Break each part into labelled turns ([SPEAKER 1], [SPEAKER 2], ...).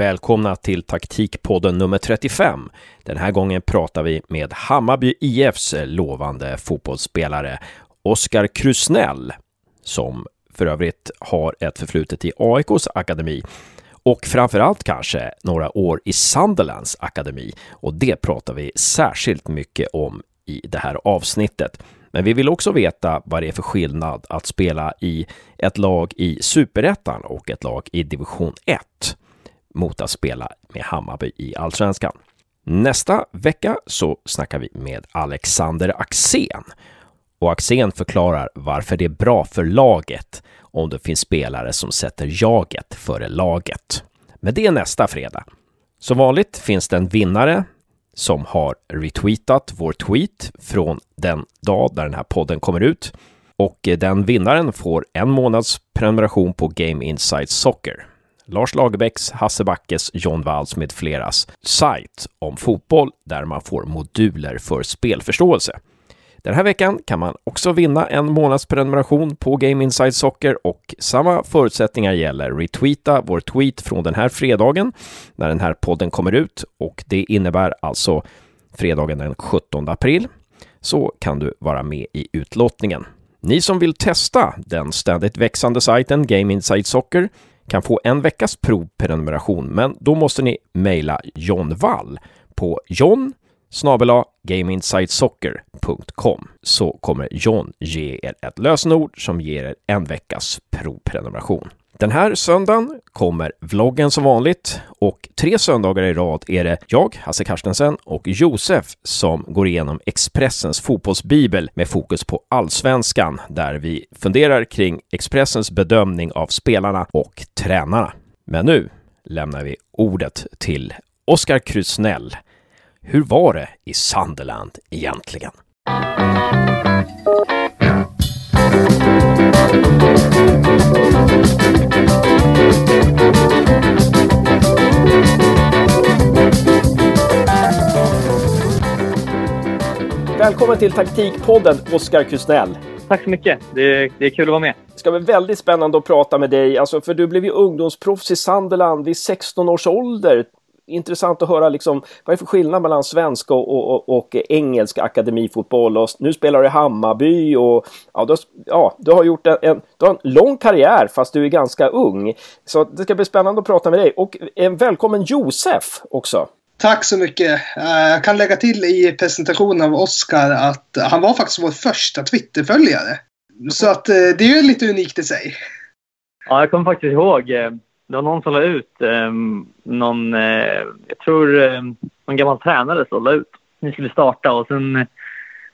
[SPEAKER 1] Välkomna till taktikpodden nummer 35. Den här gången pratar vi med Hammarby IFs lovande fotbollsspelare Oskar Krusnell, som för övrigt har ett förflutet i AIKs akademi och framförallt kanske några år i Sunderlands akademi. Och det pratar vi särskilt mycket om i det här avsnittet. Men vi vill också veta vad det är för skillnad att spela i ett lag i superettan och ett lag i division 1 mot att spela med Hammarby i allsvenskan. Nästa vecka så snackar vi med Alexander Axén och Axén förklarar varför det är bra för laget om det finns spelare som sätter jaget före laget. Men det är nästa fredag. Som vanligt finns det en vinnare som har retweetat vår tweet från den dag där den här podden kommer ut. Och eh, den vinnaren får en månads prenumeration på Game Insight Soccer. Lars Lagerbäcks, Hasse Backes, John Walls med fleras sajt om fotboll där man får moduler för spelförståelse. Den här veckan kan man också vinna en månads prenumeration på Game Inside Soccer och samma förutsättningar gäller. Retweeta vår tweet från den här fredagen när den här podden kommer ut och det innebär alltså fredagen den 17 april så kan du vara med i utlottningen. Ni som vill testa den ständigt växande sajten Game Inside Soccer kan få en veckas provprenumeration, men då måste ni mejla John Wall på john snabela gameinsidesoccer.com så kommer John ge er ett lösenord som ger er en veckas provprenumeration. Den här söndagen kommer vloggen som vanligt och tre söndagar i rad är det jag, Hasse Karstensen och Josef som går igenom Expressens fotbollsbibel med fokus på allsvenskan där vi funderar kring Expressens bedömning av spelarna och tränarna. Men nu lämnar vi ordet till Oskar Krusnell hur var det i Sunderland egentligen? Välkommen till Taktikpodden, Oskar Kusnell.
[SPEAKER 2] Tack så mycket. Det är, det är kul att vara med.
[SPEAKER 1] Det ska bli väldigt spännande att prata med dig, alltså, för du blev ju ungdomsproffs i Sunderland vid 16 års ålder intressant att höra liksom, vad är för skillnad mellan svensk och, och, och engelsk akademifotboll. Och nu spelar du i Hammarby och ja, du, ja, du har gjort en, en, du har en lång karriär fast du är ganska ung. Så det ska bli spännande att prata med dig. Och en välkommen Josef också.
[SPEAKER 3] Tack så mycket. Eh, jag kan lägga till i presentationen av Oscar att han var faktiskt vår första Twitterföljare. Så att eh, det är ju lite unikt i sig.
[SPEAKER 2] Ja, jag kommer faktiskt ihåg eh, det var någon som la ut eh, någon, eh, jag tror eh, någon gammal tränare som la ut. Ni skulle starta och sen eh,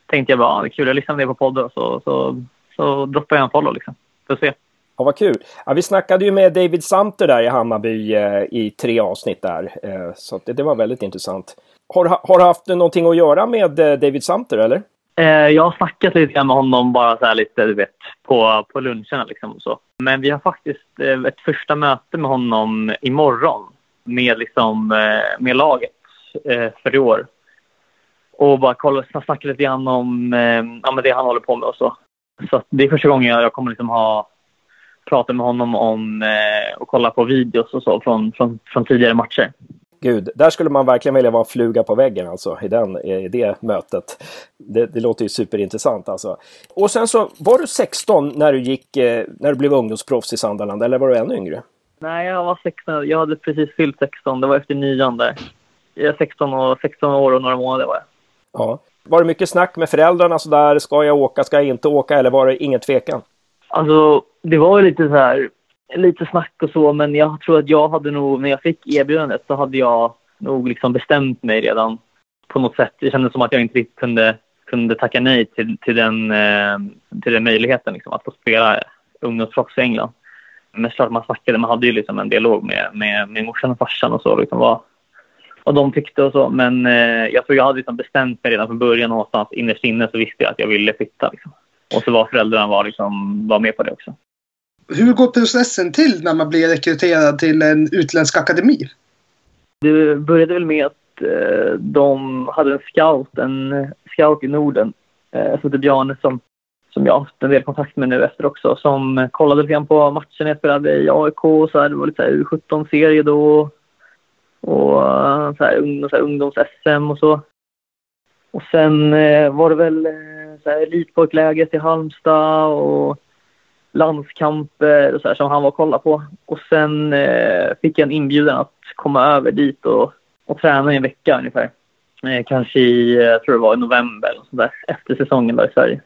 [SPEAKER 2] tänkte jag bara, ah, det är kul, jag lyssnar på podden så, så, så droppade jag en follow liksom. Får se.
[SPEAKER 1] Ja, vad kul. Ja, vi snackade ju med David Samter där i Hammarby eh, i tre avsnitt där. Eh, så det, det, var väldigt intressant. Har, har du haft någonting att göra med eh, David Samter eller?
[SPEAKER 2] Eh, jag har snackat lite grann med honom bara så här lite, du vet, på, på luncherna liksom och så. Men vi har faktiskt eh, ett första möte med honom imorgon med liksom, eh, med laget eh, för i år. Och bara kolla, snacka lite grann om eh, ja, men det han håller på med och så. Så det är första gången jag kommer liksom ha pratat med honom om eh, och kolla på videos och så från, från, från tidigare matcher.
[SPEAKER 1] Gud, där skulle man verkligen vilja vara fluga på väggen alltså i, den, i det mötet. Det, det låter ju superintressant alltså. Och sen så, var du 16 när du gick, eh, när du blev ungdomsproffs i Sunderland eller var du ännu yngre?
[SPEAKER 2] Nej, jag var 16. Jag hade precis fyllt 16. Det var efter nian där. Jag är 16, och, 16 år och några månader var jag.
[SPEAKER 1] Ja. Var det mycket snack med föräldrarna sådär? Ska jag åka? Ska jag inte åka? Eller var det ingen tvekan?
[SPEAKER 2] Alltså, det var ju lite så här lite snack och så, men jag tror att jag hade nog, när jag fick erbjudandet så hade jag nog liksom bestämt mig redan på något sätt. Det kändes som att jag inte riktigt kunde, kunde tacka nej till, till, den, eh, till den möjligheten liksom, att få spela ungdomsproffs i England. Men klart man snackade, man hade ju liksom en dialog med, med, med morsan och farsan och så, liksom vad, vad de tyckte och så. Men eh, jag tror jag hade liksom bestämt mig redan från början någonstans innerst inne så visste jag att jag ville flytta. Liksom. Och så var föräldrarna var, liksom, var med på det också.
[SPEAKER 3] Hur går processen till när man blir rekryterad till en utländsk akademi?
[SPEAKER 2] Det började väl med att eh, de hade en scout, en scout i Norden, eh, som hette Bjarne, som, som jag har haft en del kontakt med nu efter också, som kollade lite grann på matchen jag spelade i AIK och så här, det var lite U17-serie då. och eh, så här, så här, ungdoms-SM och så. Och sen eh, var det väl eh, i Halmstad och landskamper och så här, som han var och kollade på. Och sen eh, fick jag en inbjudan att komma över dit och, och träna i en vecka ungefär. Eh, kanske i, jag tror det var i november, eller sånt där, efter säsongen där i Sverige.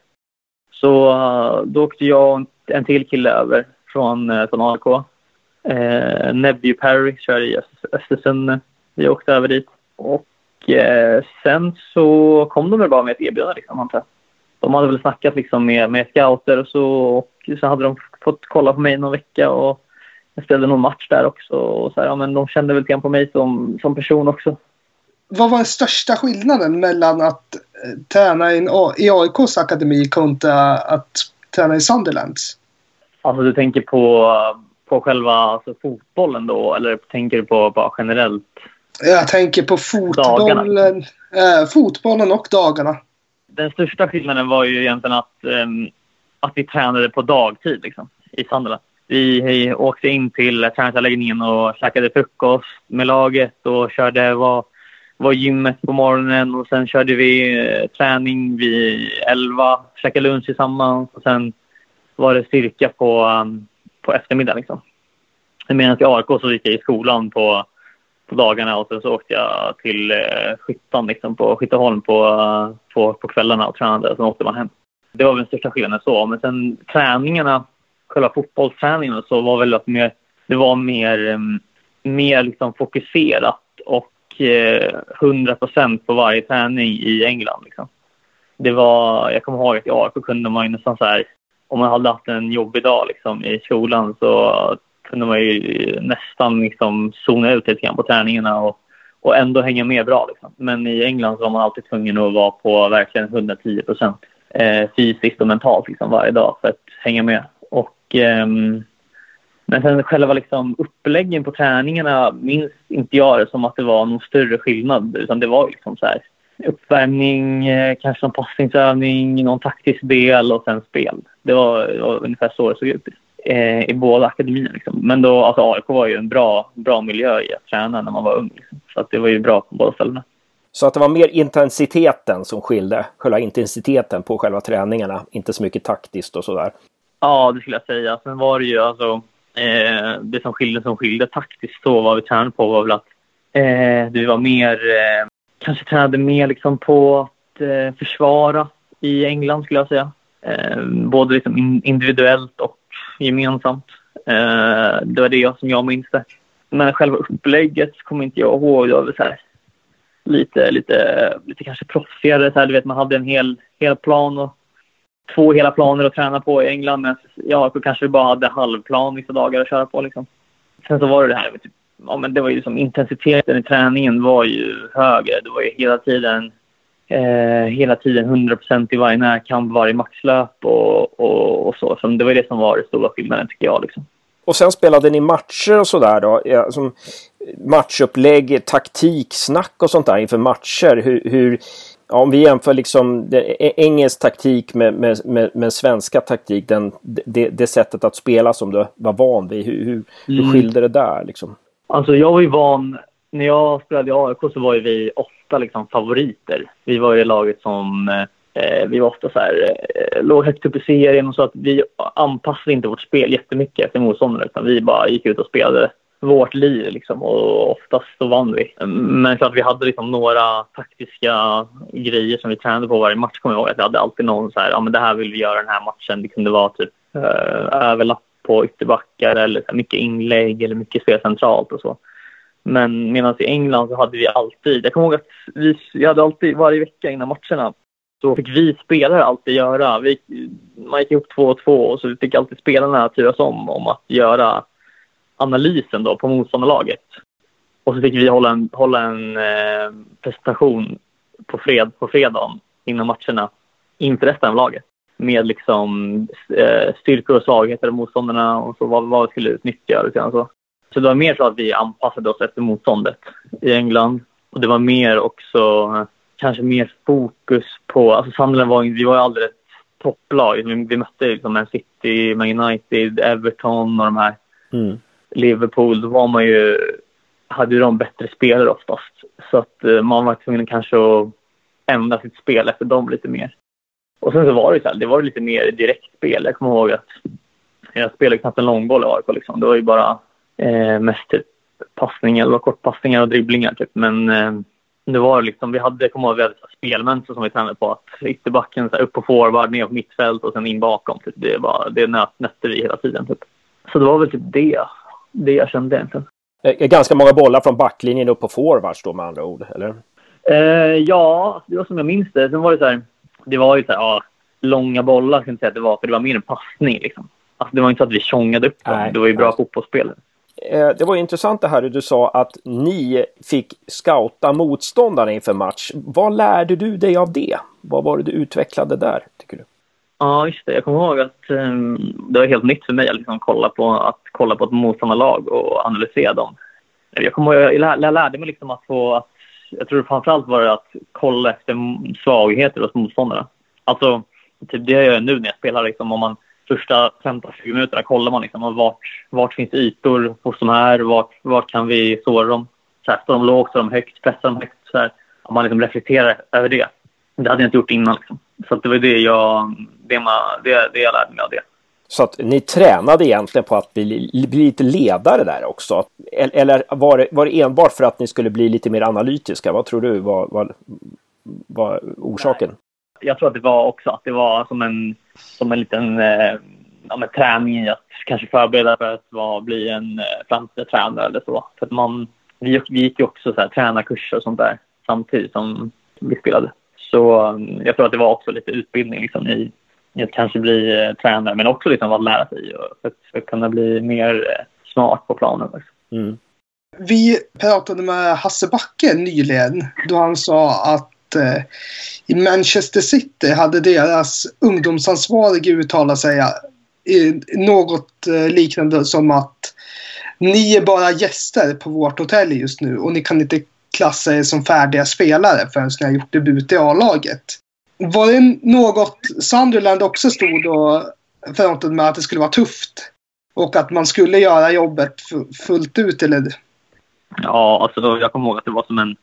[SPEAKER 2] Så eh, då åkte jag och en till kille över från, eh, från AIK. Eh, Nebby Perry körde i Östersund. Vi åkte över dit. Och eh, sen så kom de väl bara med ett erbjudande liksom, antar jag. De hade väl snackat liksom med, med scouter och så. Så hade de fått kolla på mig någon vecka och jag ställde någon match där också. Och så här, ja, men de kände väl lite på mig som, som person också.
[SPEAKER 3] Vad var den största skillnaden mellan att eh, träna i, i AIKs akademi kontra att träna i Sunderlands?
[SPEAKER 2] Alltså du tänker på, på själva alltså, fotbollen då eller tänker du på bara generellt?
[SPEAKER 3] Jag tänker på fotbollen, äh, fotbollen och dagarna.
[SPEAKER 2] Den största skillnaden var ju egentligen att, um, att vi tränade på dagtid liksom, i Sunderland. Vi åkte in till träningsanläggningen och käkade frukost med laget och körde var, var gymmet på morgonen och sen körde vi eh, träning vid 11, käkade lunch tillsammans och sen var det styrka på, um, på eftermiddagen. Liksom. Medan i ARK så gick jag i skolan på, på dagarna och sen så åkte jag till eh, Skyttan liksom, på Skytteholm på, eh, på, på kvällarna och tränade och sen åkte man hem. Det var väl den största skillnaden så. Men sen träningarna, själva fotbollsträningen så var väl att mer, det var mer, ehm, mer liksom fokuserat och eh, 100 procent på varje träning i England. Liksom. Det var, jag kommer ihåg att i AIK kunde man ju nästan så här, om man hade haft en jobbig dag liksom, i skolan så kunde man ju nästan liksom zona ut lite grann på träningarna och, och ändå hänga med bra. Liksom. Men i England så var man alltid tvungen att vara på verkligen 110 procent eh, fysiskt och mentalt liksom, varje dag för att hänga med. Och ehm, men sen själva liksom uppläggen på träningarna minns inte jag det som att det var någon större skillnad. Utan det var liksom så här uppvärmning, eh, kanske någon passningsövning, någon taktisk del och sen spel. Det var, det var ungefär så det såg ut eh, i båda akademierna. Liksom. Men då, alltså AIK var ju en bra, bra miljö i att träna när man var ung. Liksom. Så att det var ju bra på båda ställena.
[SPEAKER 1] Så att det var mer intensiteten som skilde, själva intensiteten på själva träningarna, inte så mycket taktiskt och sådär?
[SPEAKER 2] Ja, det skulle jag säga. Sen var det ju alltså Eh, det som skilde, som skilde taktiskt då, vad vi tränade på var väl att eh, vi var mer, eh, kanske tränade mer liksom på att eh, försvara i England skulle jag säga. Eh, både liksom in, individuellt och gemensamt. Eh, det var det som jag minns det. Men själva upplägget kommer inte jag ihåg. Det var väl så här, lite, lite, lite kanske proffsigare. Så här, du vet, man hade en hel, hel plan och två hela planer att träna på i England. Men ja, kanske bara hade halvplan vissa dagar att köra på. Liksom. Sen så var det det här med typ, ja, men det var ju liksom intensiteten i träningen var ju högre. Det var ju hela tiden eh, hela tiden 100 i varje närkamp, varje maxlöp och, och, och, så. så. Det var det som var den stora skillnaden tycker jag. Liksom.
[SPEAKER 1] Och sen spelade ni matcher och sådär då? Ja, som matchupplägg, taktik, snack och sånt där inför matcher. Hur, hur om vi jämför liksom engelsk taktik med, med, med, med svenska taktik, den, det, det, sättet att spela som du var van vid, hur, hur, mm. hur skilde det där? Liksom?
[SPEAKER 2] Alltså jag var ju van, när jag spelade i AIK så var ju vi ofta liksom favoriter. Vi var ju laget som, eh, vi var ofta så här, eh, låg högt upp i serien och så att vi anpassade inte vårt spel jättemycket efter motståndarna utan vi bara gick ut och spelade vårt liv liksom, och oftast så vann vi. Men klart vi hade liksom några taktiska grejer som vi tränade på varje match kommer jag ihåg. Att vi hade alltid någon så här, ja men det här vill vi göra den här matchen. Det kunde vara typ eh, överlapp på ytterbackar eller här, mycket inlägg eller mycket spel centralt och så. Men medan i England så hade vi alltid, jag kommer ihåg att vi, vi hade alltid varje vecka innan matcherna så fick vi spelare alltid göra, vi, man gick ihop två och två och så fick alltid spelarna turas om om att göra analysen då på motståndarlaget. Och så fick vi hålla en, hålla en eh, presentation på, fred, på fredagen innan matcherna inför resten av laget med liksom eh, styrkor och svagheter av motståndarna och så vad, vad vi skulle utnyttja. Och så. så det var mer så att vi anpassade oss efter motståndet i England. Och det var mer också kanske mer fokus på, alltså Sunderland var, vi var ju aldrig ett topplag. Vi, vi mötte liksom Man City, Man United, Everton och de här. Mm. Liverpool, då var man ju hade ju de bättre spelare oftast. Så att eh, man var tvungen kanske att ändra sitt spel efter dem lite mer. Och sen så var det så här, det var lite mer direkt spel. Jag kommer ihåg att jag spelade knappt en långboll i AIK liksom. Det var ju bara eh, mest typ passningar, det var kortpassningar och dribblingar typ. Men eh, det var liksom, vi hade, jag kommer ihåg, vi hade spelmönster som vi tränade på. Att ytterbacken så här, upp på forward, ner på mittfält och sen in bakom. Typ. Det, var, det nöt, nötte vi hela tiden. Typ. Så det var väl typ det, det jag kände egentligen.
[SPEAKER 1] Eh, ganska många bollar från backlinjen upp på forwards då med andra ord, eller?
[SPEAKER 2] Eh, ja, det var som jag minns det. Sen var det så här, det var ju så här, ja, långa bollar kan jag säga att det var, för det var mer en passning liksom. Alltså, det var inte så att vi tjongade upp dem. Nej, det var ju bra nej. fotbollsspel.
[SPEAKER 1] Eh, det var intressant det här du sa att ni fick scouta motståndarna inför match. Vad lärde du dig av det? Vad var det du utvecklade där, tycker du?
[SPEAKER 2] Ja, just det. Jag kommer ihåg att um, det var helt nytt för mig att liksom kolla på, att kolla på ett motståndarlag och analysera dem. Jag, kommer ihåg, jag, lär, jag lärde mig liksom att få... Att, jag tror framförallt var det att kolla efter svagheter hos motståndarna. Alltså, typ det jag gör nu när jag spelar. Liksom, om man första 15-20 minuterna kollar man liksom, vart, vart finns ytor hos de här? Vart, vart kan vi såra dem? Så här, står de lågt, står de högt, pressar de högt? Så här, man liksom reflekterar över det. Det hade jag inte gjort innan. Liksom. Så det var det jag, det, man, det, det jag lärde mig av det.
[SPEAKER 1] Så att ni tränade egentligen på att bli, bli lite ledare där också? Eller var det, var det enbart för att ni skulle bli lite mer analytiska? Vad tror du var, var, var orsaken? Nej.
[SPEAKER 2] Jag tror att det var också att det var som en, som en liten eh, ja, träning i att kanske förbereda för att vara, bli en eh, framtida tränare eller så. För att man, vi, vi gick ju också så här, tränarkurser och sånt där samtidigt som vi spelade. Så um, jag tror att det var också lite utbildning liksom, i, i att kanske bli eh, tränare, men också liksom att lära sig och för, att, för att kunna bli mer eh, smart på planen. Liksom. Mm.
[SPEAKER 3] Vi pratade med Hasse Backe nyligen då han sa att eh, i Manchester City hade deras ungdomsansvarige uttalat sig i något eh, liknande som att ni är bara gäster på vårt hotell just nu och ni kan inte klassa er som färdiga spelare förrän ni har gjort debut i A-laget. Var det något Sunderland också stod och förväntade med att det skulle vara tufft? Och att man skulle göra jobbet fullt ut eller?
[SPEAKER 2] Ja, alltså jag kommer ihåg att det var som en...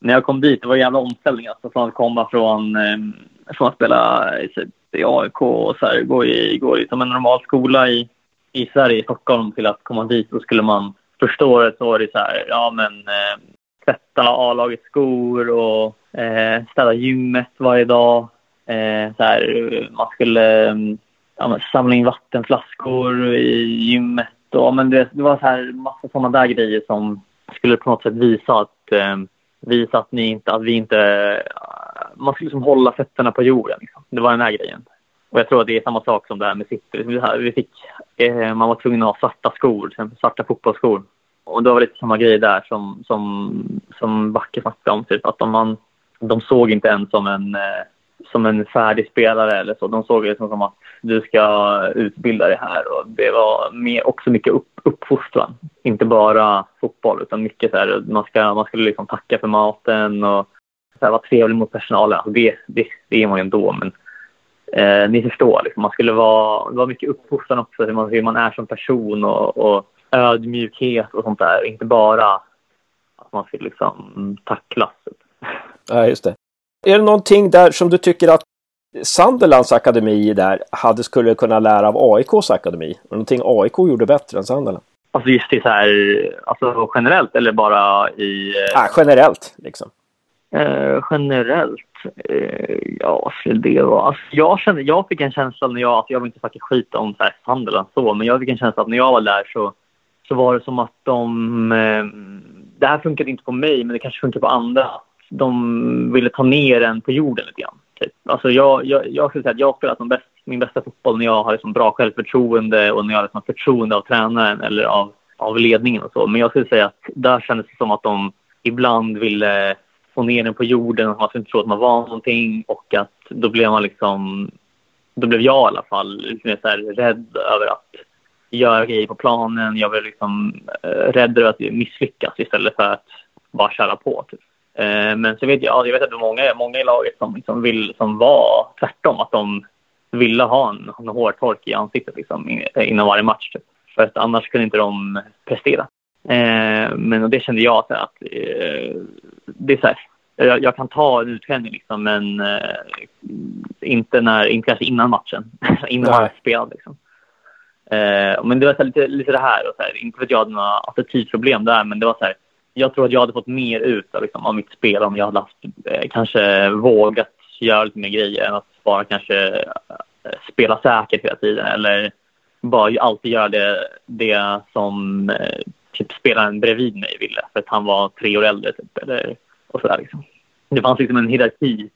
[SPEAKER 2] När jag kom dit, det var en jävla omställning alltså från att komma från, eh, från att spela i, typ, AIK och så här, gå i, gå i som en normal skola i, i Sverige, i Stockholm, till att komma dit. Då skulle man förstå det så var det så här, ja men eh, tvätta A-lagets skor och eh, städa gymmet varje dag. Eh, så här, man skulle mm, ja, samla in vattenflaskor i gymmet. Och, men det, det var så här massa sådana där grejer som skulle på något sätt visa att, eh, visa att, ni inte, att vi inte... Eh, man skulle liksom hålla fötterna på jorden. Liksom. Det var den här grejen. Och jag tror att det är samma sak som det här med sitter. Vi fick, eh, man var tvungen att ha svarta skor, svarta fotbollsskor och det var lite samma grej där som, som, som Backe snackade om. Typ, att de, man, de såg inte en som en, eh, som en färdig spelare eller så. De såg det som att du ska utbilda dig här. Och det var mer, också mycket upp, uppfostran. Inte bara fotboll utan mycket så här, man, ska, man skulle liksom tacka för maten och så här, vara trevlig mot personalen. Alltså det, det, det är man ju ändå men eh, ni förstår. Liksom, man skulle vara, det var mycket uppfostran också, hur man, hur man är som person och, och ödmjukhet och sånt där. Inte bara att man ska liksom tacklas.
[SPEAKER 1] Ja, just det. Är det någonting där som du tycker att Sunderlands akademi där hade skulle kunna lära av AIKs akademi? Någonting AIK gjorde bättre än Sunderland?
[SPEAKER 2] Alltså just det så här, alltså generellt eller bara i...
[SPEAKER 1] Ja, generellt liksom.
[SPEAKER 2] Eh, generellt? Eh, ja, skulle det vara... Alltså, jag, kände, jag fick en känsla när jag... Alltså, jag vill inte snacka skit om så här, Sunderland så, men jag fick en känsla att när jag var där så så var det som att de... Eh, det här funkade inte på mig, men det kanske funkar på andra. De ville ta ner en på jorden lite grann. Typ. Alltså jag, jag, jag skulle säga att jag spelar som bäst, min bästa fotboll när jag har liksom bra självförtroende och när jag har liksom förtroende av tränaren eller av, av ledningen och så. Men jag skulle säga att där kändes det som att de ibland ville få ner den på jorden man skulle inte tro att man var någonting och att då blev man liksom... Då blev jag i alla fall lite mer så rädd över att göra grejer på planen. Jag var liksom eh, rädd att misslyckas istället för att bara köra på. Typ. Eh, men så vet jag, jag vet att det var många, många i laget som, liksom vill, som var tvärtom. Att de ville ha en, en hårtork i ansiktet liksom, innan varje match. Typ. För att annars kunde inte de prestera. Eh, men och det kände jag här, att eh, det är så här, jag, jag, kan ta en utträning liksom, men eh, inte, när, inte kanske innan matchen, innan man spelade. Liksom. Eh, men det var så här, lite, lite det här, och så här, inte för att jag hade några attitydproblem där, men det var så här, jag tror att jag hade fått mer ut av, liksom, av mitt spel om jag hade haft, eh, kanske vågat göra lite mer grejer än att bara kanske eh, spela säkert hela tiden eller bara alltid göra det, det som eh, typ spelaren bredvid mig ville för att han var tre år äldre typ, eller, och sådär liksom. Det fanns liksom en hierarki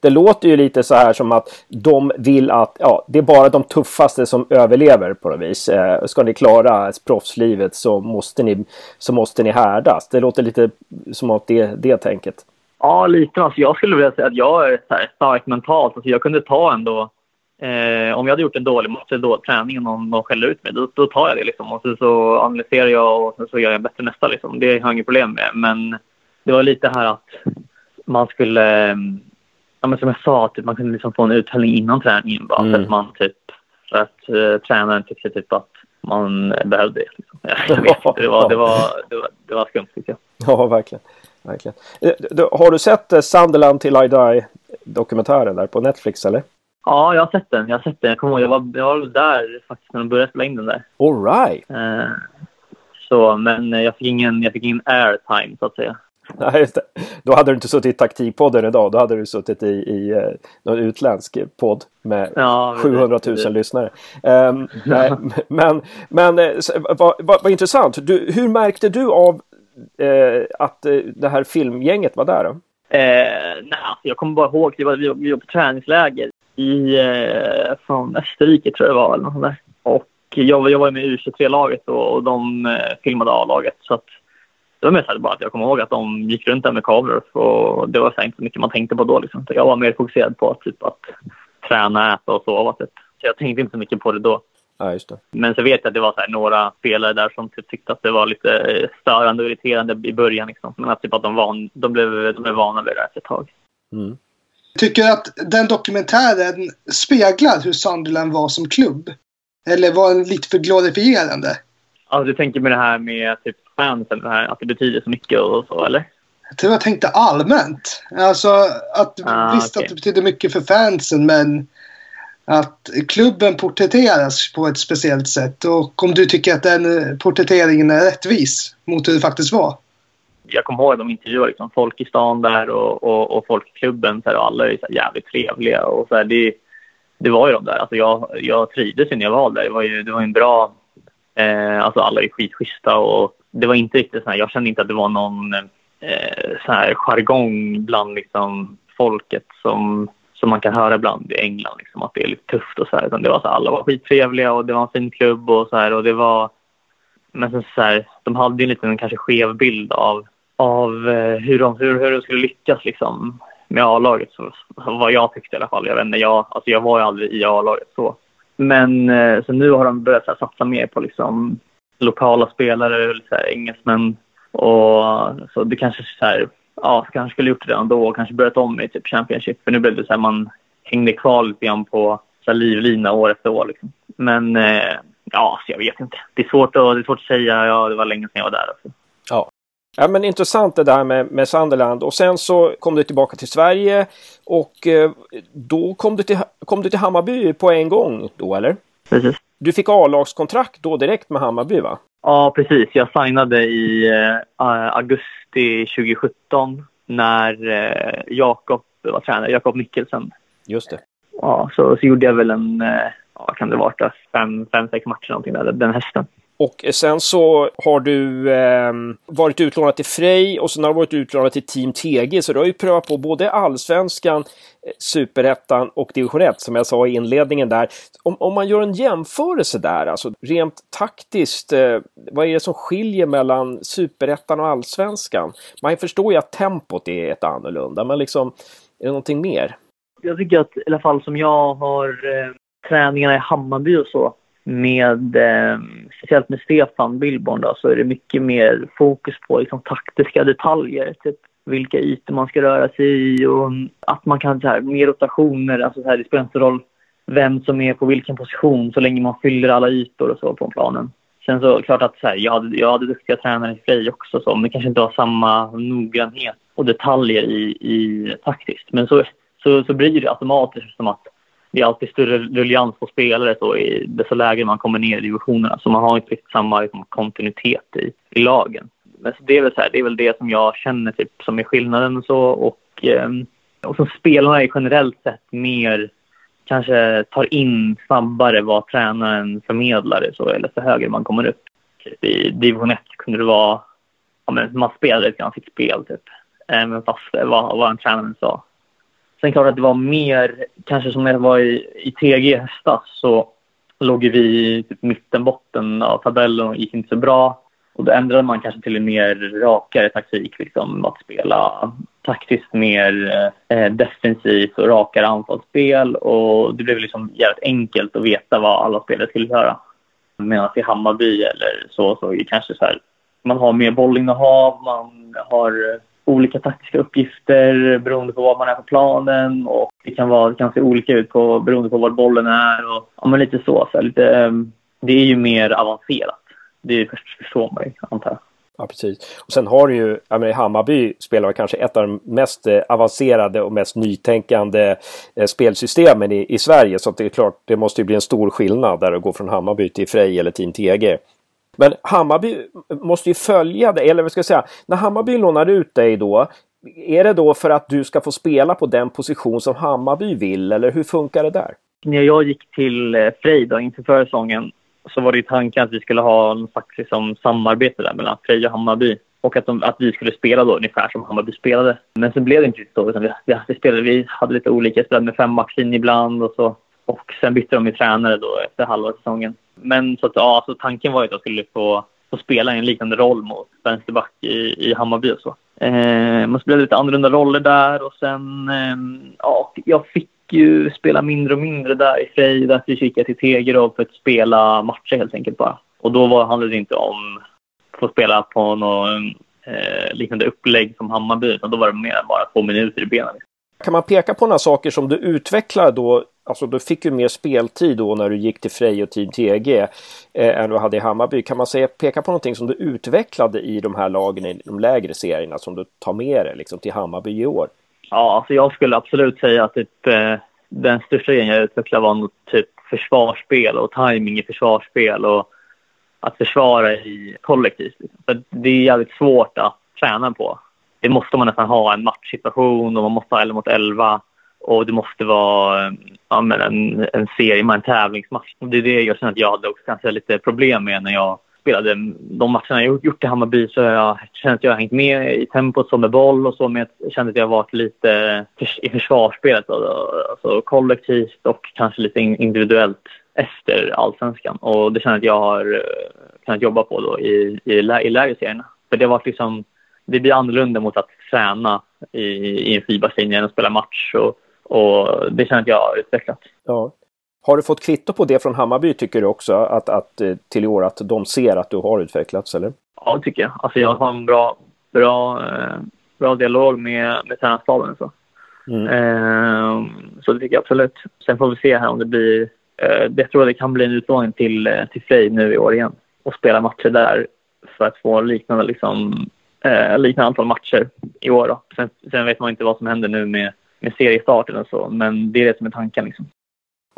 [SPEAKER 1] det låter ju lite så här som att de vill att ja, det är bara de tuffaste som överlever på något vis. Eh, ska ni klara proffslivet så måste ni, så måste ni härdas. Det låter lite som att det, det tänket.
[SPEAKER 2] Ja, lite. Alltså, jag skulle vilja säga att jag är så här stark mentalt. Alltså, jag kunde ta ändå... Eh, om jag hade gjort en dålig match eller dålig träning och någon, någon skäller ut mig, då, då tar jag det. Liksom. Och så, så analyserar jag och så, så gör jag bättre nästa. Liksom. Det har jag inget problem med. Men det var lite här att man skulle ja, men som jag sa, typ, man kunde liksom få en uthällning innan träningen bara mm. för att man typ, för att uh, tränaren tyckte typ att man behövde det. Liksom. Jag vet det var, det var, det var, det var skumt tycker
[SPEAKER 1] jag. Ja, verkligen. verkligen. Eh, har du sett uh, Sunderland till I Die dokumentären där på Netflix eller?
[SPEAKER 2] Ja, jag har sett den. Jag har sett den. Jag kommer ihåg, jag var, jag var där faktiskt när de började spela in den där.
[SPEAKER 1] All right.
[SPEAKER 2] Uh, så, men jag fick ingen, jag fick ingen airtime så att säga.
[SPEAKER 1] Nej, just det. Då hade du inte suttit i taktikpodden idag. Då hade du suttit i, i uh, någon utländsk podd med ja, 700 000 det. lyssnare. Um, nej, men men uh, vad, vad, vad intressant. Du, hur märkte du av uh, att uh, det här filmgänget var där? Då?
[SPEAKER 2] nej, alltså, jag kommer bara ihåg att vi var, vi var på träningsläger i, från Österrike tror jag det var. Eller något där. Och jag, jag var med i U23-laget och, och de filmade A-laget. Så att det var mest bara att jag kommer ihåg att de gick runt där med kameror och det var så inte så mycket man tänkte på då. Liksom. Jag var mer fokuserad på typ, att träna, äta och sova. Typ. Så jag tänkte inte så mycket på det då.
[SPEAKER 1] Ja, just det.
[SPEAKER 2] Men så vet jag att det var så här, några spelare där som typ tyckte att det var lite störande och irriterande i början. Liksom. Men att, typ, att de, van, de, blev, de blev vana vid det efter ett tag.
[SPEAKER 3] Mm. Tycker du att den dokumentären speglar hur Sunderland var som klubb? Eller var den lite för glorifierande?
[SPEAKER 2] Ja, du tänker med det här med typ fansen, det här, att det betyder så mycket och så, eller?
[SPEAKER 3] Jag tror jag tänkte allmänt. Alltså att ah, visst okay. att det betyder mycket för fansen men att klubben porträtteras på ett speciellt sätt och om du tycker att den porträtteringen är rättvis mot hur det faktiskt var.
[SPEAKER 2] Jag kommer ihåg att de intervjuade liksom folk i stan där och, och, och folk i klubben så här, och alla är så jävligt trevliga och så här, det, det var ju de där. Alltså jag, jag trivdes ju när jag var där. Det var ju det var en bra... Eh, alltså alla är skitschyssta och det var inte riktigt så här, jag kände inte att det var någon eh, så här jargong bland liksom folket som, som man kan höra ibland i England, liksom, att det är lite tufft och så här. Utan det var så här, alla var skittrevliga och det var en fin klubb och så här och det var... Men sen så här, de hade ju en liten kanske skev bild av, av eh, hur, de, hur, hur de skulle lyckas liksom med A-laget, så, vad jag tyckte i alla fall. Jag, vet inte, jag, alltså jag var ju aldrig i A-laget så. Men eh, så nu har de börjat så här, satsa mer på liksom lokala spelare, så här, engelsmän. Och, så det kanske så här, ja, kanske skulle gjort det redan då och kanske börjat om i typ Championship. För nu blev det så här, man hängde kvar lite grann på så här, livlina år efter år. Liksom. Men eh, ja, så jag vet inte. Det är svårt att, det är svårt att säga. Ja, det var länge sedan jag var där. Också.
[SPEAKER 1] Ja. Men intressant det där med, med Sunderland och sen så kom du tillbaka till Sverige och eh, då kom du, till, kom du till Hammarby på en gång då eller?
[SPEAKER 2] Precis.
[SPEAKER 1] Du fick A-lagskontrakt då direkt med Hammarby va?
[SPEAKER 2] Ja, precis. Jag signade i uh, augusti 2017 när uh, Jakob var tränare, Jakob Mikkelsen.
[SPEAKER 1] Just det.
[SPEAKER 2] Ja, så, så gjorde jag väl en, uh, ja, kan det vara, fem, fem, sex matcher någonting där, den hösten.
[SPEAKER 1] Och sen så har du eh, varit utlånad till Frej och sen har du varit utlånad till Team TG. Så du har ju prövat på både allsvenskan, eh, superettan och division 1 som jag sa i inledningen där. Om, om man gör en jämförelse där, alltså rent taktiskt, eh, vad är det som skiljer mellan superettan och allsvenskan? Man förstår ju att tempot är ett annorlunda, men liksom, är det någonting mer?
[SPEAKER 2] Jag tycker att i alla fall som jag har eh, träningarna i Hammarby och så, med, eh, speciellt med Stefan Billborn då, så är det mycket mer fokus på liksom, taktiska detaljer. Typ vilka ytor man ska röra sig i och att man kan så här, mer rotationer. Alltså, så här, det spelar inte roll vem som är på vilken position så länge man fyller alla ytor och så på planen. Sen så klart att så här, jag, hade, jag hade duktiga tränare i Frej också, så, men det kanske inte var samma noggrannhet och detaljer i, i taktiskt. Men så, så, så blir det automatiskt som att det är alltid större ruljans på spelare så i dessa lägen man kommer ner i divisionerna. Så man har inte riktigt samma liksom, kontinuitet i, i lagen. Men det, är väl så här, det är väl det som jag känner typ, som är skillnaden och så. Och, eh, och som spelarna är generellt sett mer kanske tar in snabbare vad tränaren förmedlar så, eller så högre man kommer upp. I division 1 kunde det vara, ja, men man spelade lite grann sitt spel typ. Även fast vad, vad en tränare sa. Sen klart att det var mer, kanske som när jag var i, i TG i höstas så låg vi i typ mittenbotten av tabellen och gick inte så bra. Och då ändrade man kanske till en mer rakare taktik, liksom att spela taktiskt mer eh, defensivt och rakare anfallsspel. Och det blev liksom jävligt enkelt att veta vad alla spelare skulle göra. Medan i Hammarby eller så, så är det kanske så här, man har mer bollinnehav, man har olika taktiska uppgifter beroende på var man är på planen och det kan, vara, det kan se olika ut på, beroende på var bollen är och ja, men lite så. så lite, ehm, det är ju mer avancerat. Det förstår man ju, antar jag.
[SPEAKER 1] Ja, precis. Och sen har du ju, jag menar, Hammarby spelar kanske ett av de mest eh, avancerade och mest nytänkande eh, spelsystemen i, i Sverige. Så det är klart, det måste ju bli en stor skillnad där att gå från Hammarby till Frej eller Team TG. Men Hammarby måste ju följa det, eller vad ska jag säga, när Hammarby lånar ut dig då, är det då för att du ska få spela på den position som Hammarby vill, eller hur funkar det där?
[SPEAKER 2] När jag gick till eh, Frej då, inför försäsongen så var det ju tanken att vi skulle ha en slags liksom, samarbete där mellan Frej och Hammarby. Och att, de, att vi skulle spela då ungefär som Hammarby spelade. Men sen blev det inte riktigt så. Utan vi, vi, vi, spelade, vi hade lite olika, spelade med fembackslinje ibland och så. Och sen bytte de ju tränare då efter halva säsongen. Men så att, ja, så tanken var ju att jag skulle få, få spela en liknande roll mot vänsterback i, i Hammarby och så. Eh, man spelade lite annorlunda roller där och sen, eh, ja, jag fick ju spela mindre och mindre där i Frej. Därför gick jag till Tegerov för att spela matcher helt enkelt bara. Och då var, handlade det inte om att få spela på någon eh, liknande upplägg som Hammarby, utan då var det mer än bara två minuter i benen.
[SPEAKER 1] Kan man peka på några saker som du utvecklar då? Alltså du fick ju mer speltid då när du gick till Frej och Team TG eh, än du hade i Hammarby. Kan man säga, peka på någonting som du utvecklade i de här lagen i de lägre serierna som du tar med dig liksom, till Hammarby i år?
[SPEAKER 2] Ja, alltså jag skulle absolut säga att typ, eh, den största grejen jag utvecklade var typ försvarsspel och timing i försvarsspel och att försvara i kollektivt. Liksom. För det är jävligt svårt att träna på. Det måste man nästan ha en matchsituation och man måste ha 11 mot 11 och det måste vara eh, ja, men en, en serie, en tävlingsmatch. Och det är det jag känner att jag hade också kanske lite problem med när jag spelade de matcherna jag gjort i Hammarby så har jag känt att jag har hängt med i tempot som med boll och så men jag kände att jag varit lite i försvarsspelet alltså, alltså kollektivt och kanske lite individuellt efter allsvenskan och det känner jag att jag har eh, kunnat jobba på då i, i, i lägre serierna. För det har varit liksom, det blir annorlunda mot att träna i, i en än att spela match och, och det känner jag att jag har utvecklat.
[SPEAKER 1] Ja. Har du fått kvitto på det från Hammarby tycker du också? Att, att, eh, till i år att de ser att du har utvecklats eller?
[SPEAKER 2] Ja, det tycker jag. Alltså jag har en bra, bra, eh, bra dialog med, med tränarstaben. Så. Mm. Eh, så det tycker jag absolut. Sen får vi se här om det blir... Eh, jag tror att det kan bli en utlåning till, eh, till Frej nu i år igen och spela matcher där för att få liknande, liksom, eh, liknande antal matcher i år. Då. Sen, sen vet man inte vad som händer nu med, med seriestarten och så, men det är det som är tanken. Liksom.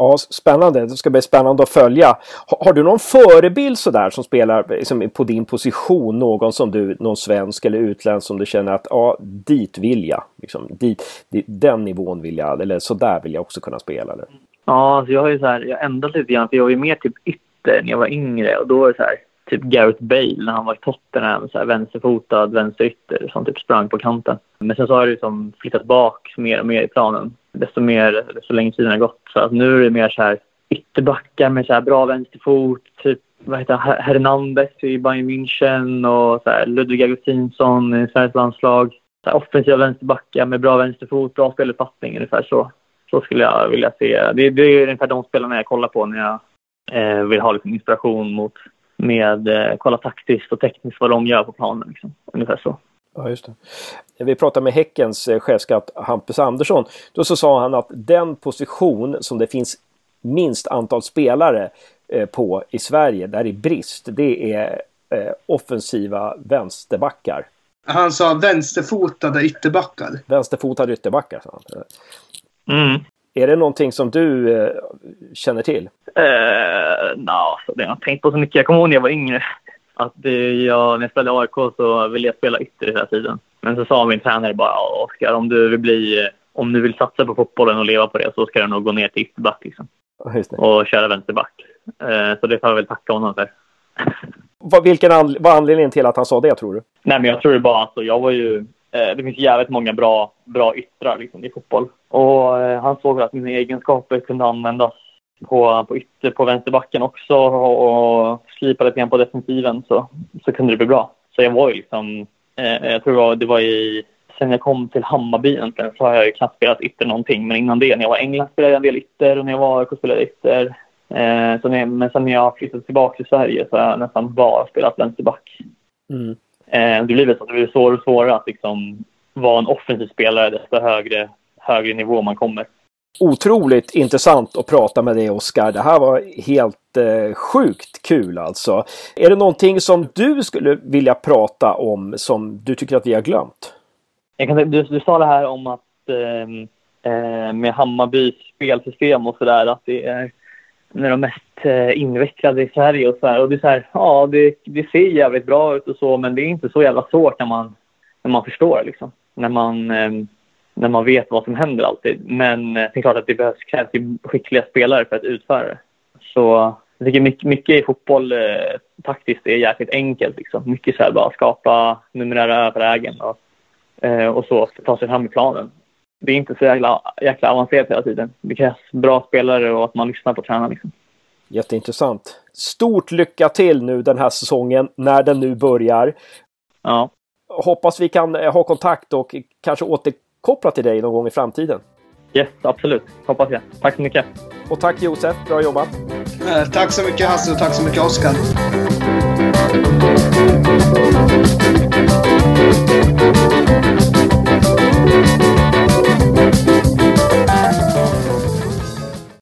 [SPEAKER 1] Ja, spännande. Det ska bli spännande att följa. Har, har du någon förebild sådär som spelar liksom, på din position? Någon som du, någon svensk eller utländsk som du känner att ja, dit vill jag. Liksom, dit, dit, den nivån vill jag, eller så där vill jag också kunna spela. Eller?
[SPEAKER 2] Ja, alltså jag har ju så här, jag ändrat lite grann för jag var ju mer typ ytter när jag var yngre och då var det så här typ Gareth Bale när han var i Tottenham, så här vänsterfotad vänsterytter som typ sprang på kanten. Men sen så har det liksom flyttat bak mer och mer i planen desto mer, desto längre tiden har gått. Så att nu är det mer så här ytterbackar med så här bra vänsterfot, typ vad heter han, Hernandez i Bayern München och så här, Ludvig Augustinsson i Sveriges landslag. Så här, offensiva vänsterbackar med bra vänsterfot, bra speluppfattning ungefär så. Så skulle jag vilja se. Det, det är ungefär de spelarna jag kollar på när jag eh, vill ha lite inspiration mot med eh, kolla taktiskt och tekniskt vad de gör på planen. Liksom. Ungefär så.
[SPEAKER 1] Ja, just det. Vi pratade med Häckens eh, chefskatt Hampus Andersson. Då så sa han att den position som det finns minst antal spelare eh, på i Sverige, där är brist, det är eh, offensiva vänsterbackar.
[SPEAKER 3] Han sa vänsterfotade ytterbackar.
[SPEAKER 1] Vänsterfotade ytterbackar, sa han.
[SPEAKER 2] Mm.
[SPEAKER 1] Är det någonting som du eh, känner till?
[SPEAKER 2] Eh, no, det har jag tänkt på så mycket. Jag kommer ihåg när jag var yngre. Att det, jag, när jag spelade i AIK så ville jag spela ytter hela tiden. Men så sa min tränare bara, Oskar om du vill bli, om du vill satsa på fotbollen och leva på det så ska du nog gå ner till ytterback liksom. Och köra vänsterback. Eh, så det får jag väl tacka honom för.
[SPEAKER 1] Vad, vilken an, vad anledningen till att han sa det tror du?
[SPEAKER 2] Nej men jag tror det bara alltså, jag var ju, eh, Eh, det finns jävligt många bra, bra yttrar liksom, i fotboll. Och eh, han såg att mina egenskaper kunde användas på, på ytter på vänsterbacken också och, och slipa lite grann på defensiven så, så kunde det bli bra. Så jag var ju liksom, eh, jag tror det var, det var i, sen jag kom till Hammarby egentligen så har jag ju knappt spelat ytter någonting. Men innan det, när jag var i England spelade jag en del ytter och när jag var i AIK spelade jag ytter. Eh, så när, men sen när jag flyttade tillbaka till Sverige så har jag nästan bara spelat vänsterback.
[SPEAKER 1] Mm.
[SPEAKER 2] Eh, det blir väl så att det blir svårare och svårare att liksom vara en offensiv spelare desto högre, högre nivå man kommer.
[SPEAKER 1] Otroligt intressant att prata med dig Oskar. Det här var helt eh, sjukt kul alltså. Är det någonting som du skulle vilja prata om som du tycker att vi har glömt?
[SPEAKER 2] Jag kan, du, du sa det här om att eh, eh, med Hammarbys spelsystem och sådär att det är med de mest eh, invecklade i Sverige och så här. Och det är så här, ja det, det ser jävligt bra ut och så men det är inte så jävla svårt när man, när man förstår liksom. När man, eh, när man vet vad som händer alltid. Men eh, det är klart att det behövs krävs skickliga spelare för att utföra det. Så jag tycker mycket, mycket i fotboll eh, taktiskt är jäkligt enkelt. Liksom. Mycket så här bara skapa numerära överlägen och, eh, och så för att ta sig fram i planen. Det är inte så jäkla, jäkla avancerat hela tiden. Det krävs bra spelare och att man lyssnar på tränaren. Liksom.
[SPEAKER 1] Jätteintressant. Stort lycka till nu den här säsongen när den nu börjar.
[SPEAKER 2] Ja.
[SPEAKER 1] Hoppas vi kan ha kontakt och kanske återkoppla till dig någon gång i framtiden.
[SPEAKER 2] Yes, absolut. Hoppas jag. Tack så mycket.
[SPEAKER 1] Och tack Josef, bra jobbat.
[SPEAKER 3] Eh, tack så mycket Hasse och tack så mycket Oskar.